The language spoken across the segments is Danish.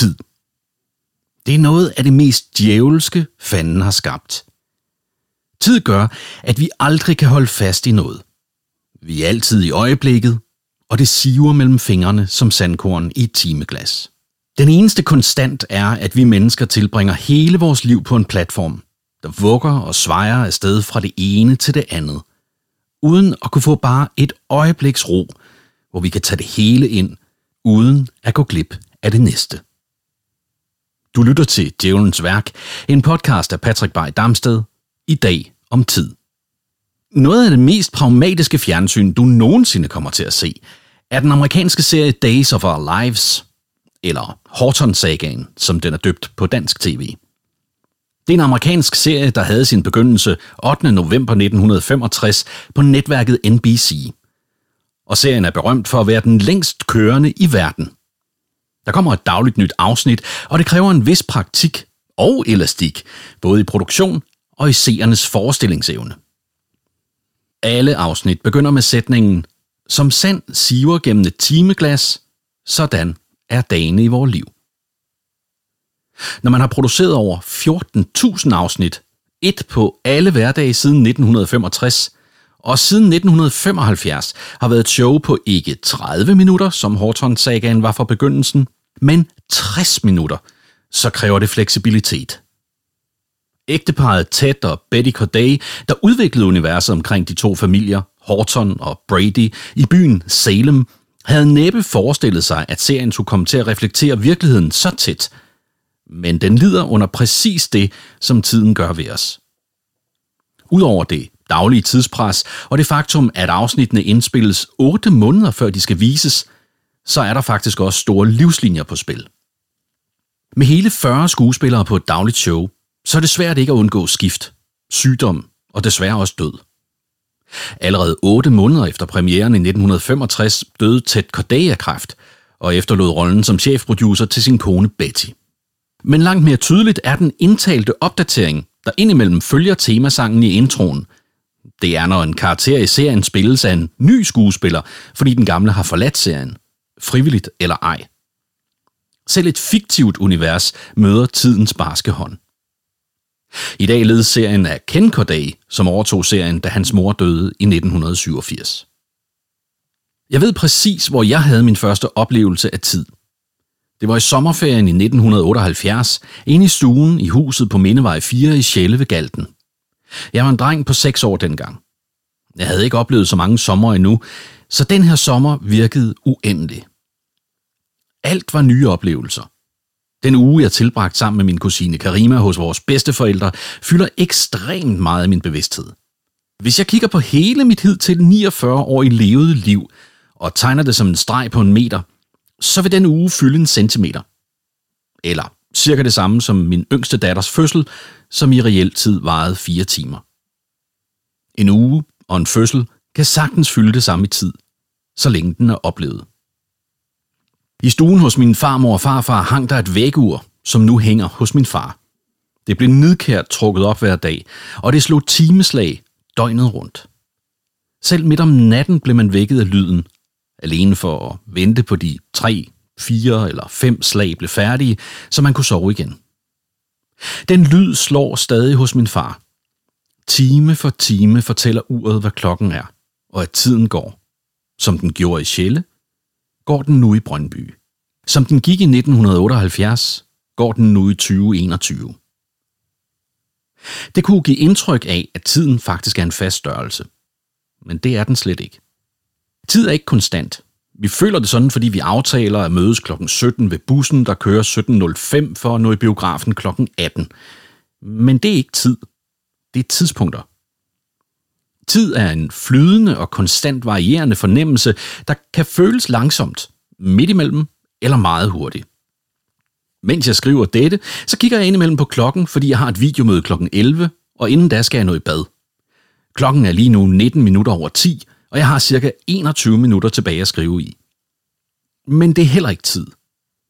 Tid. Det er noget af det mest djævelske, fanden har skabt. Tid gør, at vi aldrig kan holde fast i noget. Vi er altid i øjeblikket, og det siver mellem fingrene som sandkorn i et timeglas. Den eneste konstant er, at vi mennesker tilbringer hele vores liv på en platform, der vugger og svejer afsted fra det ene til det andet, uden at kunne få bare et øjebliks ro, hvor vi kan tage det hele ind, uden at gå glip af det næste. Du lytter til Djævelens Værk, en podcast af Patrick Bay Damsted, i dag om tid. Noget af det mest pragmatiske fjernsyn, du nogensinde kommer til at se, er den amerikanske serie Days of Our Lives, eller Horton-sagaen, som den er døbt på dansk tv. Det er en amerikansk serie, der havde sin begyndelse 8. november 1965 på netværket NBC. Og serien er berømt for at være den længst kørende i verden. Der kommer et dagligt nyt afsnit, og det kræver en vis praktik og elastik, både i produktion og i seernes forestillingsevne. Alle afsnit begynder med sætningen, som sand siver gennem et timeglas, sådan er dagene i vores liv. Når man har produceret over 14.000 afsnit, et på alle hverdage siden 1965, og siden 1975 har været et show på ikke 30 minutter, som Horton-sagaen var fra begyndelsen, men 60 minutter, så kræver det fleksibilitet. Ægteparet Ted og Betty Corday, der udviklede universet omkring de to familier, Horton og Brady, i byen Salem, havde næppe forestillet sig, at serien skulle komme til at reflektere virkeligheden så tæt. Men den lider under præcis det, som tiden gør ved os. Udover det daglige tidspres og det faktum, at afsnittene indspilles 8 måneder før de skal vises, så er der faktisk også store livslinjer på spil. Med hele 40 skuespillere på et dagligt show, så er det svært ikke at undgå skift, sygdom og desværre også død. Allerede 8 måneder efter premieren i 1965 døde Ted Corday af kræft, og efterlod rollen som chefproducer til sin kone Betty. Men langt mere tydeligt er den indtalte opdatering, der indimellem følger temasangen i introen. Det er, når en karakter i serien spilles af en ny skuespiller, fordi den gamle har forladt serien, frivilligt eller ej. Selv et fiktivt univers møder tidens barske hånd. I dag ledes serien af Ken Corday, som overtog serien, da hans mor døde i 1987. Jeg ved præcis, hvor jeg havde min første oplevelse af tid. Det var i sommerferien i 1978, inde i stuen i huset på Mindevej 4 i Sjæle ved Galten. Jeg var en dreng på 6 år dengang. Jeg havde ikke oplevet så mange sommer endnu, så den her sommer virkede uendelig. Alt var nye oplevelser. Den uge, jeg tilbragte sammen med min kusine Karima hos vores bedsteforældre, fylder ekstremt meget af min bevidsthed. Hvis jeg kigger på hele mit hid til 49 år i levede liv, og tegner det som en streg på en meter, så vil den uge fylde en centimeter. Eller cirka det samme som min yngste datters fødsel, som i reelt tid varede fire timer. En uge og en fødsel kan sagtens fylde det samme i tid, så længe den er oplevet. I stuen hos min farmor og farfar hang der et vægur, som nu hænger hos min far. Det blev nidkært trukket op hver dag, og det slog timeslag døgnet rundt. Selv midt om natten blev man vækket af lyden, alene for at vente på de tre, fire eller fem slag blev færdige, så man kunne sove igen. Den lyd slår stadig hos min far. Time for time fortæller uret, hvad klokken er, og at tiden går. Som den gjorde i Sjælle, går den nu i Brøndby. Som den gik i 1978, går den nu i 2021. Det kunne give indtryk af, at tiden faktisk er en fast størrelse. Men det er den slet ikke. Tid er ikke konstant. Vi føler det sådan, fordi vi aftaler at mødes kl. 17 ved bussen, der kører 17.05 for at nå i biografen kl. 18. Men det er ikke tid. Det er tidspunkter. Tid er en flydende og konstant varierende fornemmelse, der kan føles langsomt, midt imellem eller meget hurtigt. Mens jeg skriver dette, så kigger jeg indimellem på klokken, fordi jeg har et videomøde kl. 11, og inden da skal jeg nå i bad. Klokken er lige nu 19 minutter over 10, og jeg har cirka 21 minutter tilbage at skrive i. Men det er heller ikke tid.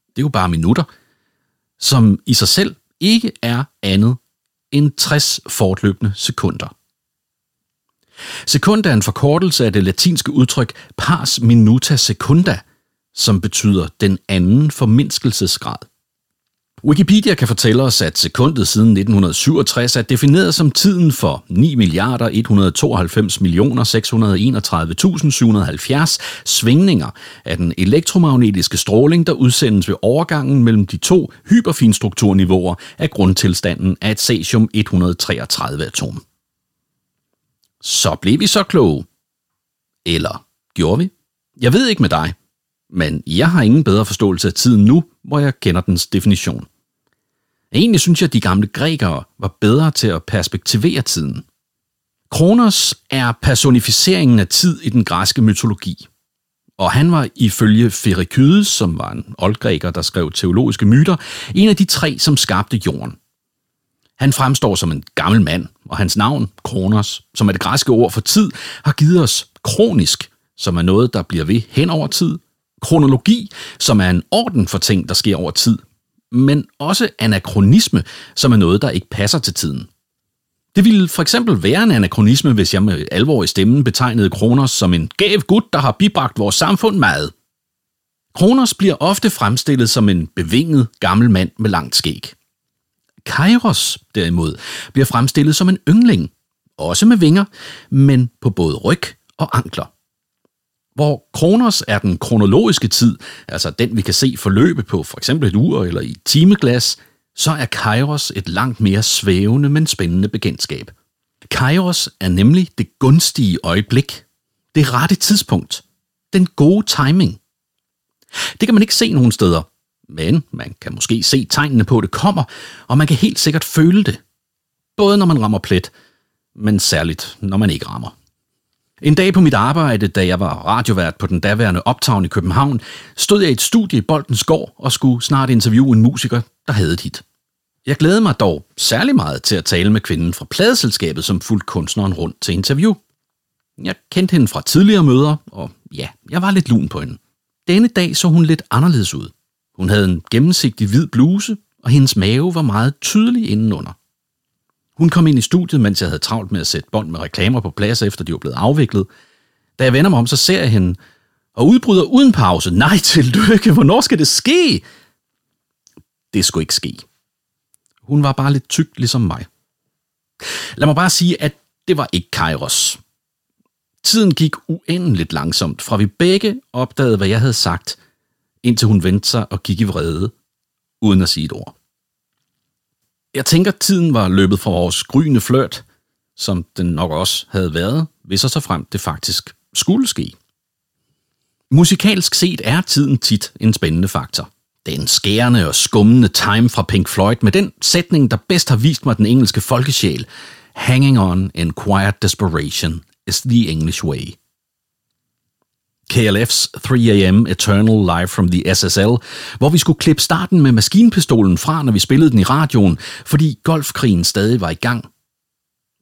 Det er jo bare minutter, som i sig selv ikke er andet end 60 fortløbende sekunder. Sekund er en forkortelse af det latinske udtryk pars minuta secunda, som betyder den anden formindskelsesgrad. Wikipedia kan fortælle os, at sekundet siden 1967 er defineret som tiden for 9 milliarder 192 millioner 631.770 svingninger af den elektromagnetiske stråling, der udsendes ved overgangen mellem de to hyperfinstrukturniveauer af grundtilstanden af et cesium-133-atom. Så blev vi så kloge. Eller gjorde vi? Jeg ved ikke med dig, men jeg har ingen bedre forståelse af tiden nu, hvor jeg kender dens definition. Egentlig synes jeg, at de gamle grækere var bedre til at perspektivere tiden. Kronos er personificeringen af tid i den græske mytologi. Og han var ifølge Ferikydes, som var en oldgræker, der skrev teologiske myter, en af de tre, som skabte jorden. Han fremstår som en gammel mand, og hans navn, Kronos, som er det græske ord for tid, har givet os kronisk, som er noget, der bliver ved hen over tid, kronologi, som er en orden for ting, der sker over tid, men også anachronisme, som er noget, der ikke passer til tiden. Det ville for eksempel være en anachronisme, hvis jeg med alvor i stemmen betegnede Kronos som en gav gut, der har bibragt vores samfund meget. Kronos bliver ofte fremstillet som en bevinget gammel mand med langt skæg. Kairos, derimod, bliver fremstillet som en yngling, også med vinger, men på både ryg og ankler. Hvor Kronos er den kronologiske tid, altså den vi kan se forløbe på for eksempel et ur eller i et timeglas, så er Kairos et langt mere svævende, men spændende bekendtskab. Kairos er nemlig det gunstige øjeblik, det rette tidspunkt, den gode timing. Det kan man ikke se nogen steder, men man kan måske se tegnene på, at det kommer, og man kan helt sikkert føle det. Både når man rammer plet, men særligt når man ikke rammer. En dag på mit arbejde, da jeg var radiovært på den daværende Optown i København, stod jeg i et studie i Boldens Gård og skulle snart interviewe en musiker, der havde et hit. Jeg glædede mig dog særlig meget til at tale med kvinden fra pladeselskabet, som fulgte kunstneren rundt til interview. Jeg kendte hende fra tidligere møder, og ja, jeg var lidt lun på hende. Denne dag så hun lidt anderledes ud. Hun havde en gennemsigtig hvid bluse, og hendes mave var meget tydelig indenunder. Hun kom ind i studiet, mens jeg havde travlt med at sætte bånd med reklamer på plads, efter de var blevet afviklet. Da jeg vender mig om, så ser jeg hende, og udbryder uden pause. Nej, tillykke, hvornår skal det ske? Det skulle ikke ske. Hun var bare lidt tyk, ligesom mig. Lad mig bare sige, at det var ikke Kairos. Tiden gik uendeligt langsomt, fra vi begge opdagede, hvad jeg havde sagt, indtil hun vendte sig og gik i vrede, uden at sige et ord. Jeg tænker, tiden var løbet fra vores gryende flørt, som den nok også havde været, hvis og så frem det faktisk skulle ske. Musikalsk set er tiden tit en spændende faktor. Den skærende og skummende time fra Pink Floyd med den sætning, der bedst har vist mig den engelske folkesjæl. Hanging on in quiet desperation is the English way. KLF's 3AM Eternal Live from the SSL, hvor vi skulle klippe starten med maskinpistolen fra, når vi spillede den i radioen, fordi golfkrigen stadig var i gang.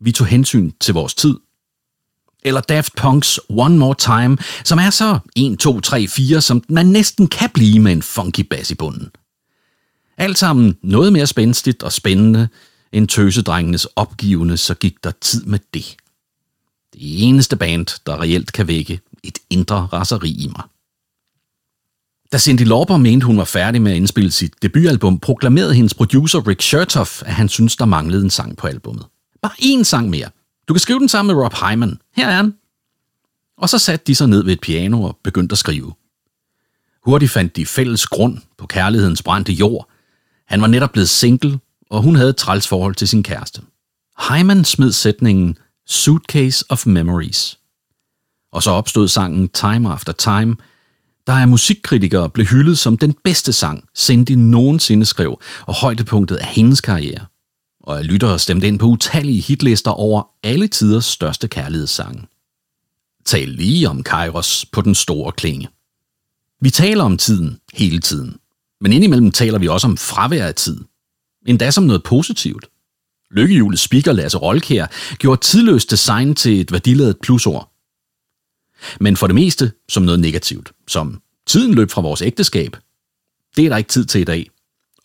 Vi tog hensyn til vores tid. Eller Daft Punk's One More Time, som er så 1, 2, 3, 4, som man næsten kan blive med en funky bass i bunden. Alt sammen noget mere spændstigt og spændende end tøsedrengenes opgivende, så gik der tid med det. Det eneste band, der reelt kan vække et indre raseri i mig. Da Cindy Lauper mente, hun var færdig med at indspille sit debutalbum, proklamerede hendes producer Rick Chertoff, at han syntes, der manglede en sang på albummet. Bare én sang mere. Du kan skrive den sammen med Rob Hyman. Her er han. Og så satte de sig ned ved et piano og begyndte at skrive. Hurtigt fandt de fælles grund på kærlighedens brændte jord. Han var netop blevet single, og hun havde et træls forhold til sin kæreste. Hyman smed sætningen Suitcase of Memories og så opstod sangen Time After Time, der er musikkritikere blev hyldet som den bedste sang, Cindy nogensinde skrev, og højdepunktet af hendes karriere. Og lyttere stemte ind på utallige hitlister over alle tiders største kærlighedssange. Tal lige om Kairos på den store klinge. Vi taler om tiden hele tiden, men indimellem taler vi også om fravær af tid. Endda som noget positivt. Lykkehjulets speaker Lasse Rolkær gjorde tidløst design til et værdiladet plusord. Men for det meste som noget negativt, som tiden løb fra vores ægteskab. Det er der ikke tid til i dag.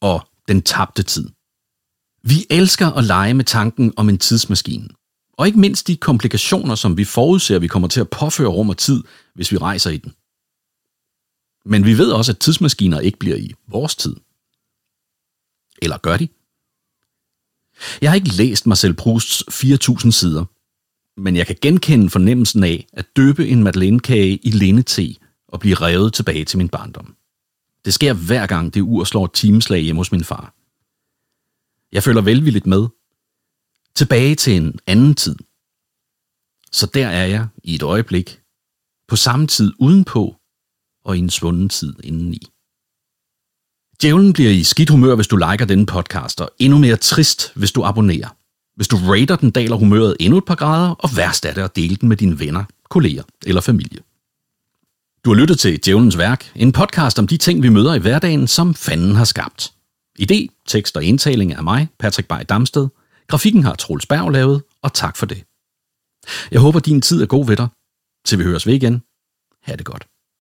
Og den tabte tid. Vi elsker at lege med tanken om en tidsmaskine. Og ikke mindst de komplikationer, som vi forudser, vi kommer til at påføre rum og tid, hvis vi rejser i den. Men vi ved også, at tidsmaskiner ikke bliver i vores tid. Eller gør de? Jeg har ikke læst Marcel Prousts 4.000 sider, men jeg kan genkende fornemmelsen af at døbe en madeleinekage i lindete og blive revet tilbage til min barndom. Det sker hver gang det ur slår et timeslag hjemme hos min far. Jeg føler velvilligt med. Tilbage til en anden tid. Så der er jeg i et øjeblik. På samme tid udenpå og i en svunden tid indeni. Djævlen bliver i skidt humør, hvis du liker denne podcast, og endnu mere trist, hvis du abonnerer. Hvis du rater den, daler humøret endnu et par grader, og værst er det at dele den med dine venner, kolleger eller familie. Du har lyttet til Djævlens Værk, en podcast om de ting, vi møder i hverdagen, som fanden har skabt. Idé, tekst og indtaling er mig, Patrick Bay Damsted. Grafikken har Troels Berg lavet, og tak for det. Jeg håber, din tid er god ved dig. Til vi høres ved igen. Ha' det godt.